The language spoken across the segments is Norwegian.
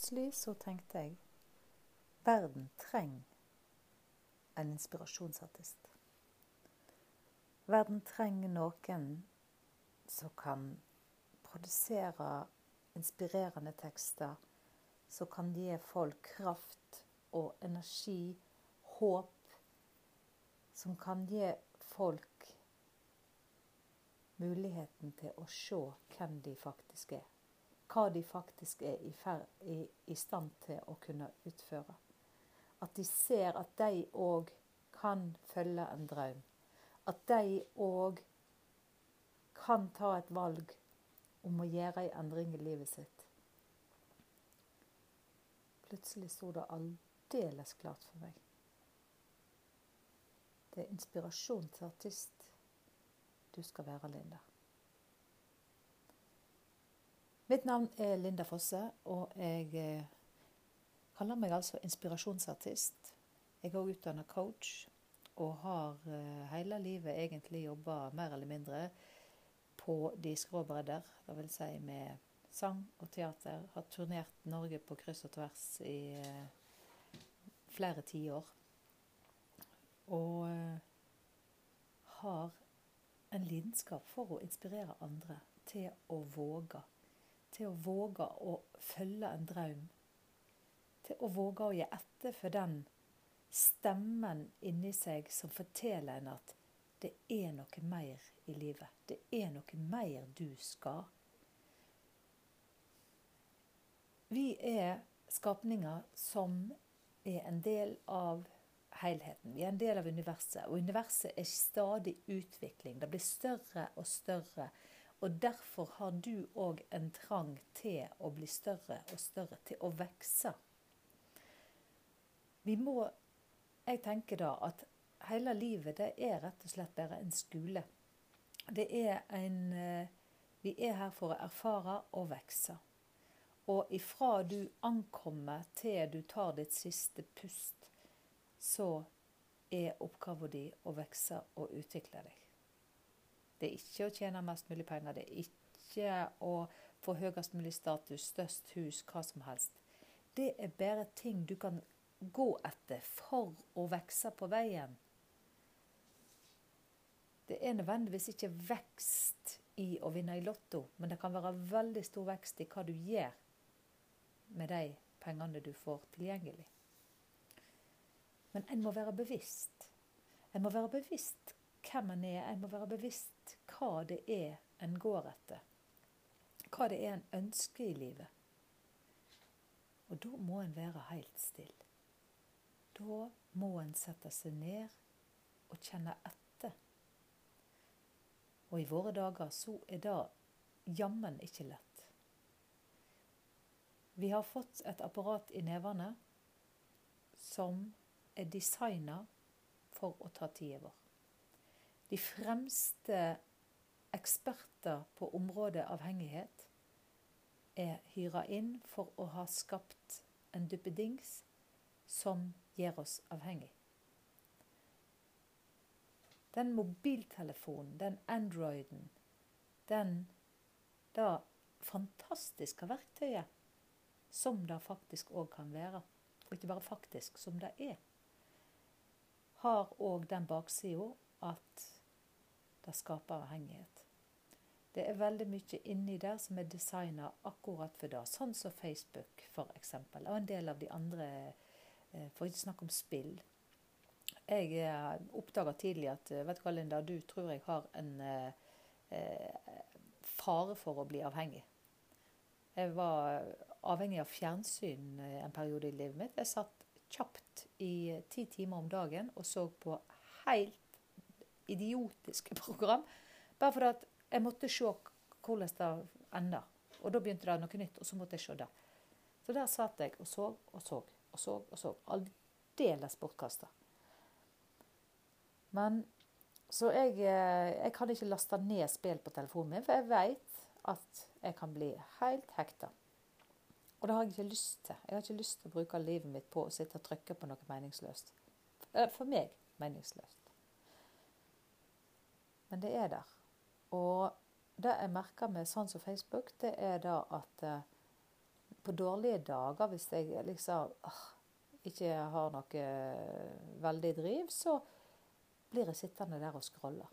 plutselig så tenkte jeg verden trenger en inspirasjonsartist. Verden trenger noen som kan produsere inspirerende tekster, som kan gi folk kraft og energi, håp, som kan gi folk muligheten til å se hvem de faktisk er. Hva de faktisk er i, i, i stand til å kunne utføre. At de ser at de òg kan følge en drøm. At de òg kan ta et valg om å gjøre en endring i livet sitt. Plutselig sto det aldeles klart for meg. Det er inspirasjon til artist du skal være, Linda. Mitt navn er Linda Fosse, og jeg eh, kaller meg altså inspirasjonsartist. Jeg er også utdannet coach og har eh, hele livet egentlig jobba mer eller mindre på de skrå bredder. Det vil si med sang og teater. Har turnert Norge på kryss og tvers i eh, flere tiår. Og har en lidenskap for å inspirere andre til å våge. Til å våge å følge en drøm. Til å våge å gi etter for den stemmen inni seg som forteller en at det er noe mer i livet. Det er noe mer du skal. Vi er skapninger som er en del av helheten. Vi er en del av universet, og universet er stadig utvikling. Det blir større og større. Og derfor har du òg en trang til å bli større og større, til å vokse. Vi må Jeg tenker da at hele livet det er rett og slett bare en skole. Det er en eh, Vi er her for å erfare og vokse. Og ifra du ankommer til du tar ditt siste pust, så er oppgaven din å vokse og utvikle deg. Det er ikke å tjene mest mulig penger. Det er ikke å få høyest mulig status, størst hus, hva som helst. Det er bare ting du kan gå etter for å vokse på veien. Det er nødvendigvis ikke vekst i å vinne i Lotto, men det kan være veldig stor vekst i hva du gjør med de pengene du får tilgjengelig. Men en må være bevisst. En må være bevisst hvem en er. En må være bevisst hva det er en går etter. Hva det er en ønsker i livet. Og da må en være helt stille. Da må en sette seg ned og kjenne etter. Og i våre dager så er det jammen ikke lett. Vi har fått et apparat i nevene som er designa for å ta tida vår. De fremste eksperter på området avhengighet er hyra inn for å ha skapt en duppedings som gjør oss avhengig. Den mobiltelefonen, den Androiden, den da fantastiske verktøyet som det faktisk òg kan være. Og ikke bare faktisk, som det er har òg den baksida at det skaper avhengighet. Det er veldig mye inni der som er designa akkurat for det. Sånn som Facebook, f.eks. Og en del av de andre eh, For ikke snakke om spill. Jeg eh, oppdaga tidlig at eh, vet du hva, Linda, du tror jeg har en eh, fare for å bli avhengig. Jeg var avhengig av fjernsyn en periode i livet mitt. Jeg satt kjapt i ti timer om dagen og så på helt idiotiske program. Bare fordi at jeg måtte se hvordan det ender. Og da begynte det noe nytt, og så måtte jeg se det. Så der satt jeg og så og så og så. og så. Aldeles bortkasta. Men Så jeg, eh, jeg kan ikke laste ned spill på telefonen min, for jeg vet at jeg kan bli helt hekta. Og det har jeg ikke lyst til. Jeg har ikke lyst til å bruke livet mitt på å sitte og trykke på noe meningsløst. Eh, for meg meningsløst. Men det er der. Og det jeg merker med sånn som Facebook, det er da at eh, på dårlige dager, hvis jeg liksom åh, ikke har noe veldig driv, så blir jeg sittende der og scrolle.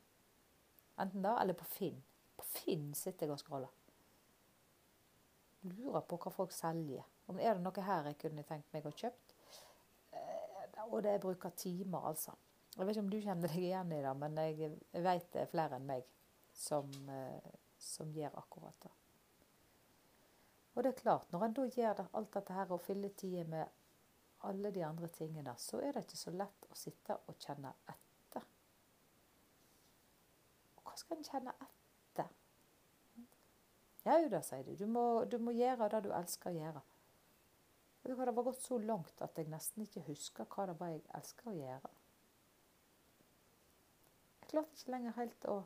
Enten da, eller på Finn. På Finn sitter jeg og scroller. Lurer på hva folk selger. Om er det noe her jeg kunne tenkt meg å kjøpt. Eh, og det bruker timer, altså. Jeg vet ikke om du kjenner deg igjen i det, men jeg vet det er flere enn meg som, eh, som gjør akkurat det. Og det er klart, når en da gjør alt dette her og fyller tida med alle de andre tingene, så er det ikke så lett å sitte og kjenne etter. Og hva skal en kjenne etter? Jau da, sier du. Du må, du må gjøre det du elsker å gjøre. Det var gått så langt at jeg nesten ikke husker hva det var jeg elsker å gjøre. Klarte ikke lenger helt å,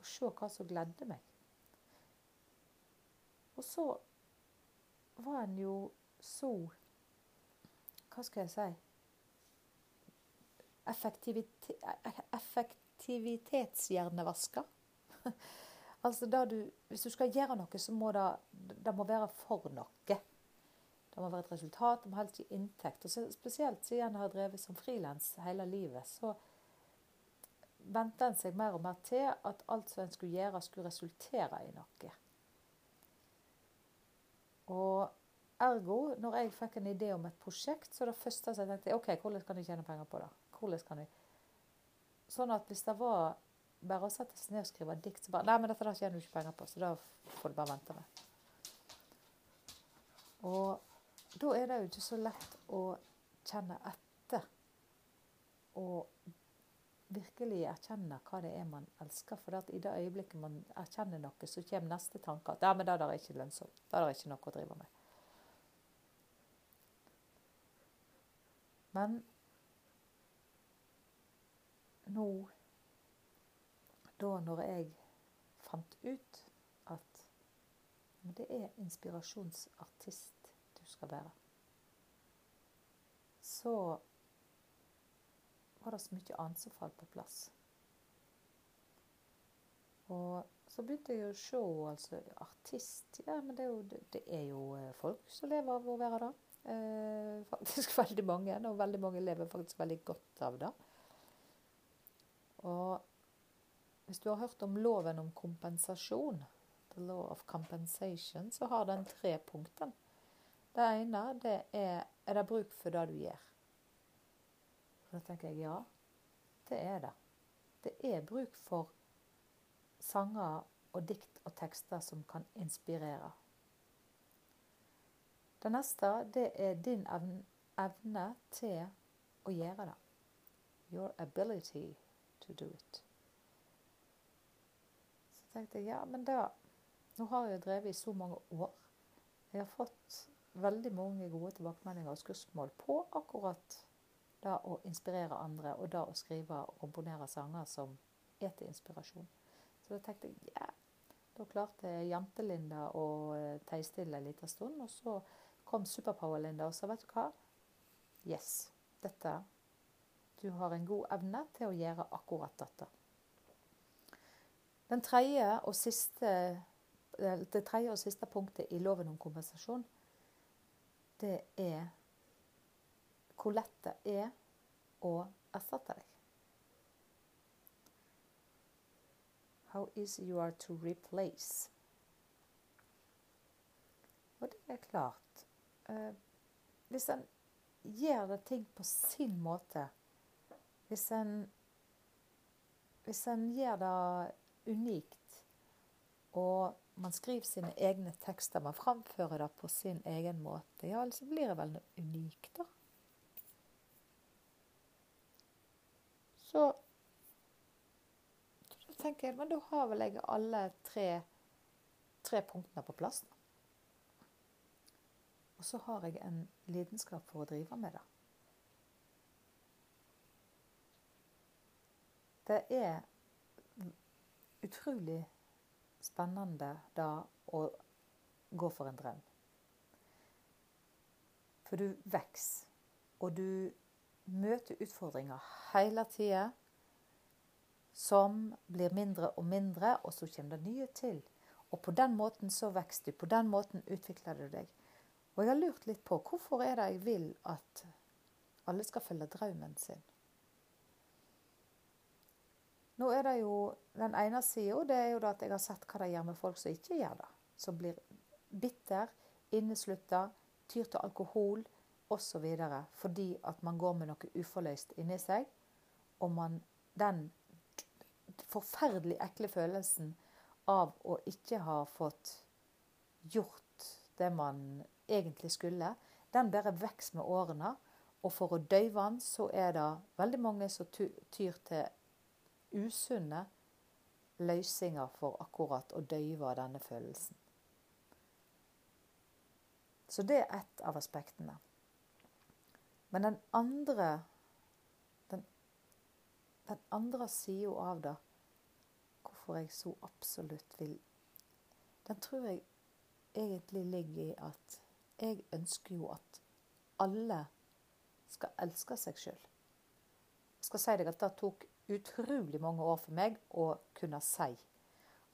å se hva som gledde meg. Og så var en jo så Hva skal jeg si Effektivite, Effektivitetshjernevasker. altså du, Hvis du skal gjøre noe, så må det, det må være for noe. Det må være et resultat, det må helst gi inntekt. Og så, spesielt siden jeg har drevet som frilans hele livet, så vente en seg mer og mer til at alt som en skulle gjøre, skulle resultere i noe. Og ergo, når jeg fikk en idé om et prosjekt, så det første som jeg tenkte OK, hvordan kan jeg tjene penger på det? Hvordan kan jeg Sånn at hvis det var bare å sette seg ned og skrive dikt, så bare Nei, men dette der tjener du ikke penger på, så da får du bare vente med. Og da er det jo ikke så lett å kjenne etter og virkelig erkjenne hva det er man elsker. For i det øyeblikket man erkjenner noe, så kommer neste tanke at ja, men det der er ikke lønnsomt. Det er ikke noe å drive med. Men nå Da når jeg fant ut at det er inspirasjonsartist du skal være, så var det så mye annet som falt på plass. Og så begynte jeg å se altså artist Ja, men det er, jo, det er jo eh, folk som lever av å være det. Eh, faktisk veldig mange, og veldig mange lever faktisk veldig godt av det. Og hvis du har hørt om loven om kompensasjon, the law of compensation, så har den tre punkter. Det ene det er er det bruk for det du gjør. Og da tenker jeg ja, det er det. Det er bruk for sanger og dikt og tekster som kan inspirere. Det neste det er din evne til å gjøre det. Your ability to do it. Så tenkte jeg ja, men da Nå har jeg drevet i så mange år. Jeg har fått veldig mange gode tilbakemeldinger og skussmål på akkurat det å inspirere andre, og det å skrive og komponere sanger som er til inspirasjon. Så da tenkte jeg ja, da klarte Jantelinda å eh, teistille en liten stund. Og så kom Superpower-Linda og sa vet du hva? Yes, dette Du har en god evne til å gjøre akkurat dette. Den tredje og siste, eh, det tredje og siste punktet i loven om kompensasjon, det er hvor lett det er å erstatte deg. How easy you are to replace. Og det er klart eh, Hvis en gjør ting på sin måte Hvis en Hvis en gjør det unikt, og man skriver sine egne tekster, man framfører det på sin egen måte, ja, så blir det vel unikt, da. Så da tenker jeg, men da har vel jeg alle tre, tre punktene på plass. Og så har jeg en lidenskap for å drive med det. Det er utrolig spennende da å gå for en drøm. For du vokser, og du møter utfordringer hele tida som blir mindre og mindre, og så kommer det nye til. Og på den måten så vokser du. På den måten utvikler du deg. Og jeg har lurt litt på hvorfor er det jeg vil at alle skal følge drømmen sin. Nå er det jo den ene sida, det er jo at jeg har sett hva det gjør med folk som ikke gjør det. Som blir bitter, inneslutta, tyr til alkohol osv. Fordi at man går med noe uforløst inni seg. Og man, den forferdelig ekle følelsen av å ikke ha fått gjort det man egentlig skulle, den bare vokser med årene. Og for å døyve den, så er det veldig mange som tyr til usunne løsninger for akkurat å døyve denne følelsen. Så det er ett av aspektene. Men den andre den, den andre sida av det, hvorfor jeg så absolutt vil Den tror jeg egentlig ligger i at jeg ønsker jo at alle skal elske seg sjøl. Jeg skal si deg at det tok utrolig mange år for meg å kunne si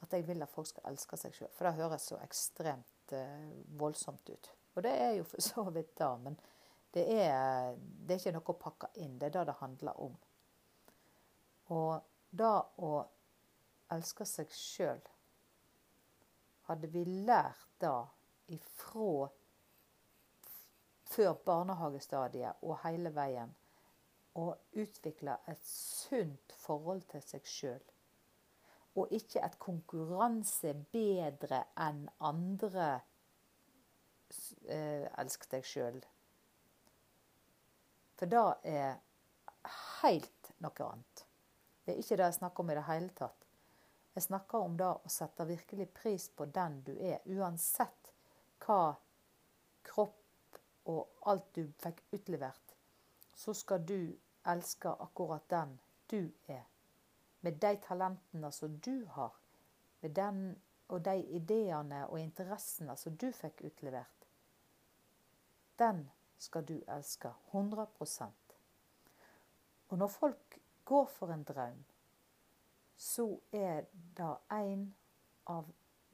at jeg vil at folk skal elske seg sjøl. For det høres så ekstremt eh, voldsomt ut. Og det er jo for så vidt det, men det er, det er ikke noe å pakke inn. Det er det det handler om. Og det å elske seg sjøl Hadde vi lært det ifra før barnehagestadiet og hele veien, å utvikle et sunt forhold til seg sjøl. Og ikke et konkurranse bedre enn andre. Eh, elsk deg sjøl. For det er helt noe annet. Det er ikke det jeg snakker om i det hele tatt. Jeg snakker om det å sette virkelig pris på den du er, uansett hva kropp og alt du fikk utlevert. Så skal du elske akkurat den du er. Med de talentene som du har. Med den og de ideene og interessene som du fikk utlevert. Den skal du elske 100% Og når folk går for en drøm, så er det en av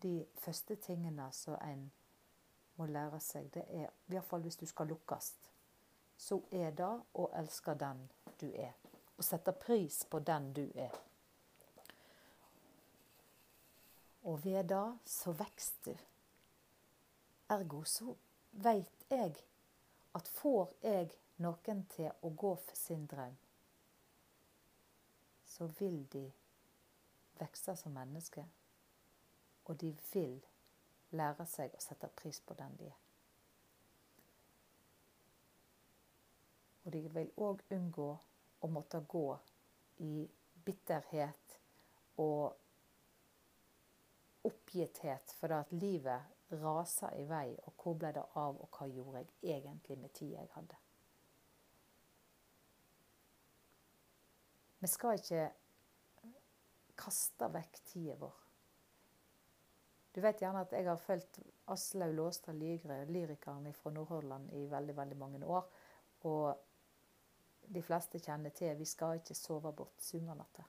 de første tingene som en må lære seg. Det er, iallfall hvis du skal lukkes, så er det å elske den du er. Og sette pris på den du er. Og ved det så vokser du. Ergo så veit jeg at får jeg noen til å gå for sin drøm, så vil de vokse som mennesker. Og de vil lære seg å sette pris på den de er. Og de vil òg unngå å måtte gå i bitterhet og oppgitthet fordi at livet raser i vei. Og hvor ble det av, og hva gjorde jeg egentlig med tida jeg hadde? Vi skal ikke kaste vekk tida vår. Du vet gjerne at jeg har fulgt Aslaug Låstad Lygre, lyrikeren fra Nordhordland, i veldig, veldig mange år. Og de fleste kjenner til 'Vi skal ikke sove bort sungernatta'.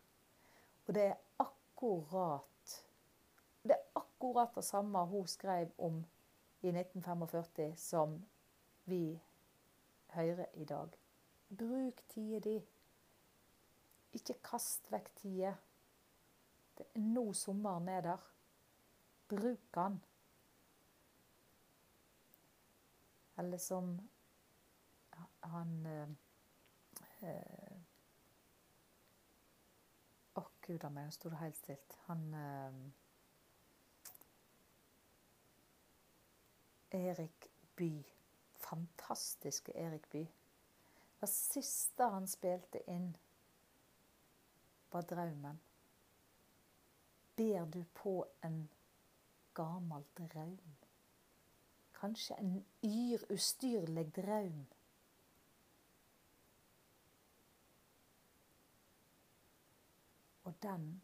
Og det er akkurat akkurat det samme hun skrev om i 1945 som vi hører i dag. Bruk tida di. Ikke kast vekk tida. Det er nå sommeren er der. Bruk den. Eller som han eh, øh, Å, gud a meg, nå sto det helt stilt. Han eh, Erik By. Fantastiske Erik By. Det siste han spilte inn, var 'Draumen'. Ber du på en gammel draum? Kanskje en yr, ustyrlig draum? Og den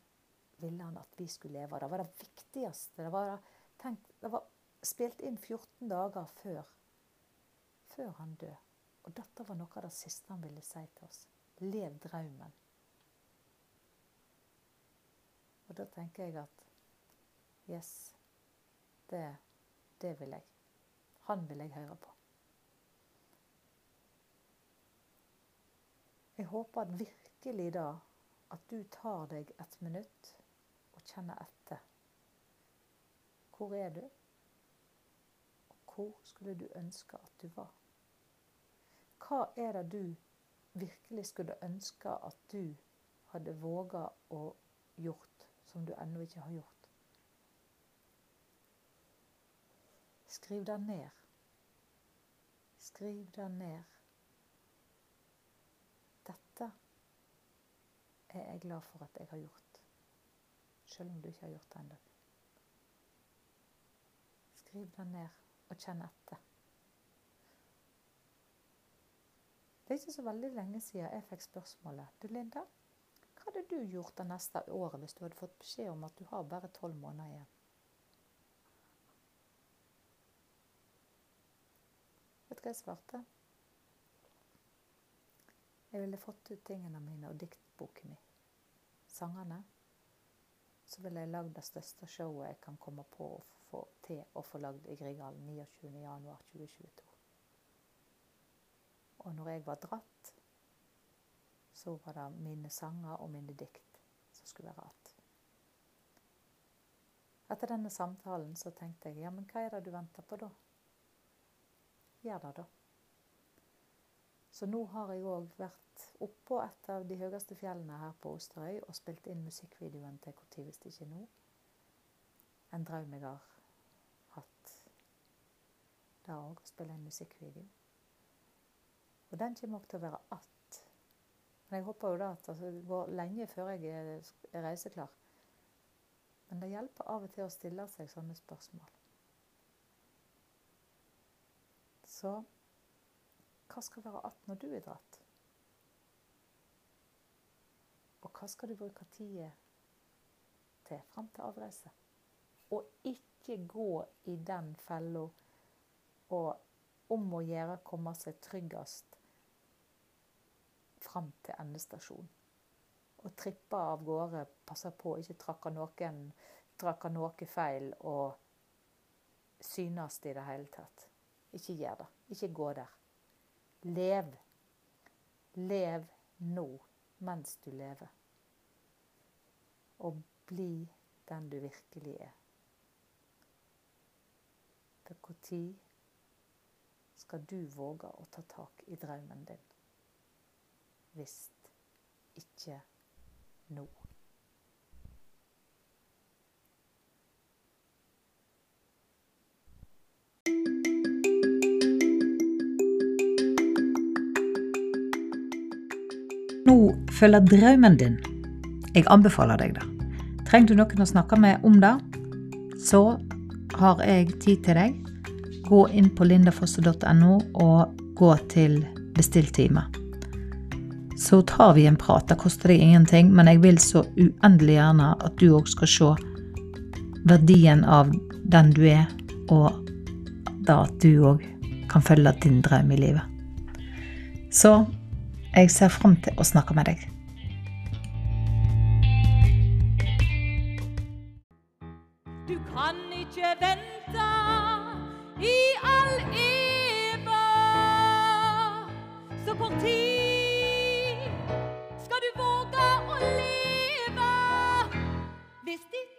ville han at vi skulle leve av. Det var det viktigste. Det var, tenk, det var spilt inn 14 dager før, før han døde. Og dette var noe av det siste han ville si til oss. Lev drømmen. Og da tenker jeg at yes, det, det vil jeg. Han vil jeg høre på. Jeg håper virkelig da at du tar deg et minutt og kjenner etter. Hvor er du? Hvor skulle du ønske at du var? Hva er det du virkelig skulle ønske at du hadde våga å gjort, som du ennå ikke har gjort? Skriv det ned. Skriv det ned. Dette er jeg glad for at jeg har gjort, selv om du ikke har gjort det ennå. Skriv det ned og kjenne etter. Det er ikke så veldig lenge siden jeg fikk spørsmålet Du, Linda, hva hadde du gjort det neste året hvis du hadde fått beskjed om at du har bare tolv måneder igjen? Vet du hva jeg svarte? Jeg ville fått ut tingene mine og diktboken min. Sangene. Så ville jeg lagd det største showet jeg kan komme på å få til å få lagd i Grieghallen 29.1.2022. Og når jeg var dratt, så var det mine sanger og mine dikt som skulle være igjen. Etter denne samtalen så tenkte jeg ja, men hva er det du venter på da? Gjør det, da. Så nå har jeg òg vært oppå et av de høyeste fjellene her på Osterøy og spilt inn musikkvideoen til Når hvis ikke nå. En drøm jeg har hatt. Det òg, å spille en musikkvideo. Og den kommer nok til å være att. Men jeg håper jo da at altså, det går lenge før jeg er reiseklar. Men det hjelper av og til å stille seg sånne spørsmål. Så hva skal være att når du er dratt? Og hva skal du bruke tida til fram til avreise? Og ikke gå i den fella og om å gjøre komme seg tryggest fram til endestasjon. Og trippe av gårde, passe på ikke trakke noen trakke noe feil og synes i det hele tatt. Ikke gjør det. Ikke gå der. Lev. Lev nå mens du lever. Og bli den du virkelig er. For når skal du våge å ta tak i drømmen din? Hvis ikke nå. Nå følger drømmen din. Jeg anbefaler deg det. Trenger du noen å snakke med om det, så har jeg tid til deg. Gå inn på lindafosse.no og gå til bestill time. Så tar vi en prat. Det koster deg ingenting, men jeg vil så uendelig gjerne at du òg skal se verdien av den du er, og da at du òg kan følge din drøm i livet. Så jeg ser fram til å snakke med deg. Du kan ikke vente i all evig. Så kort tid skal du våge å leve hvis ditt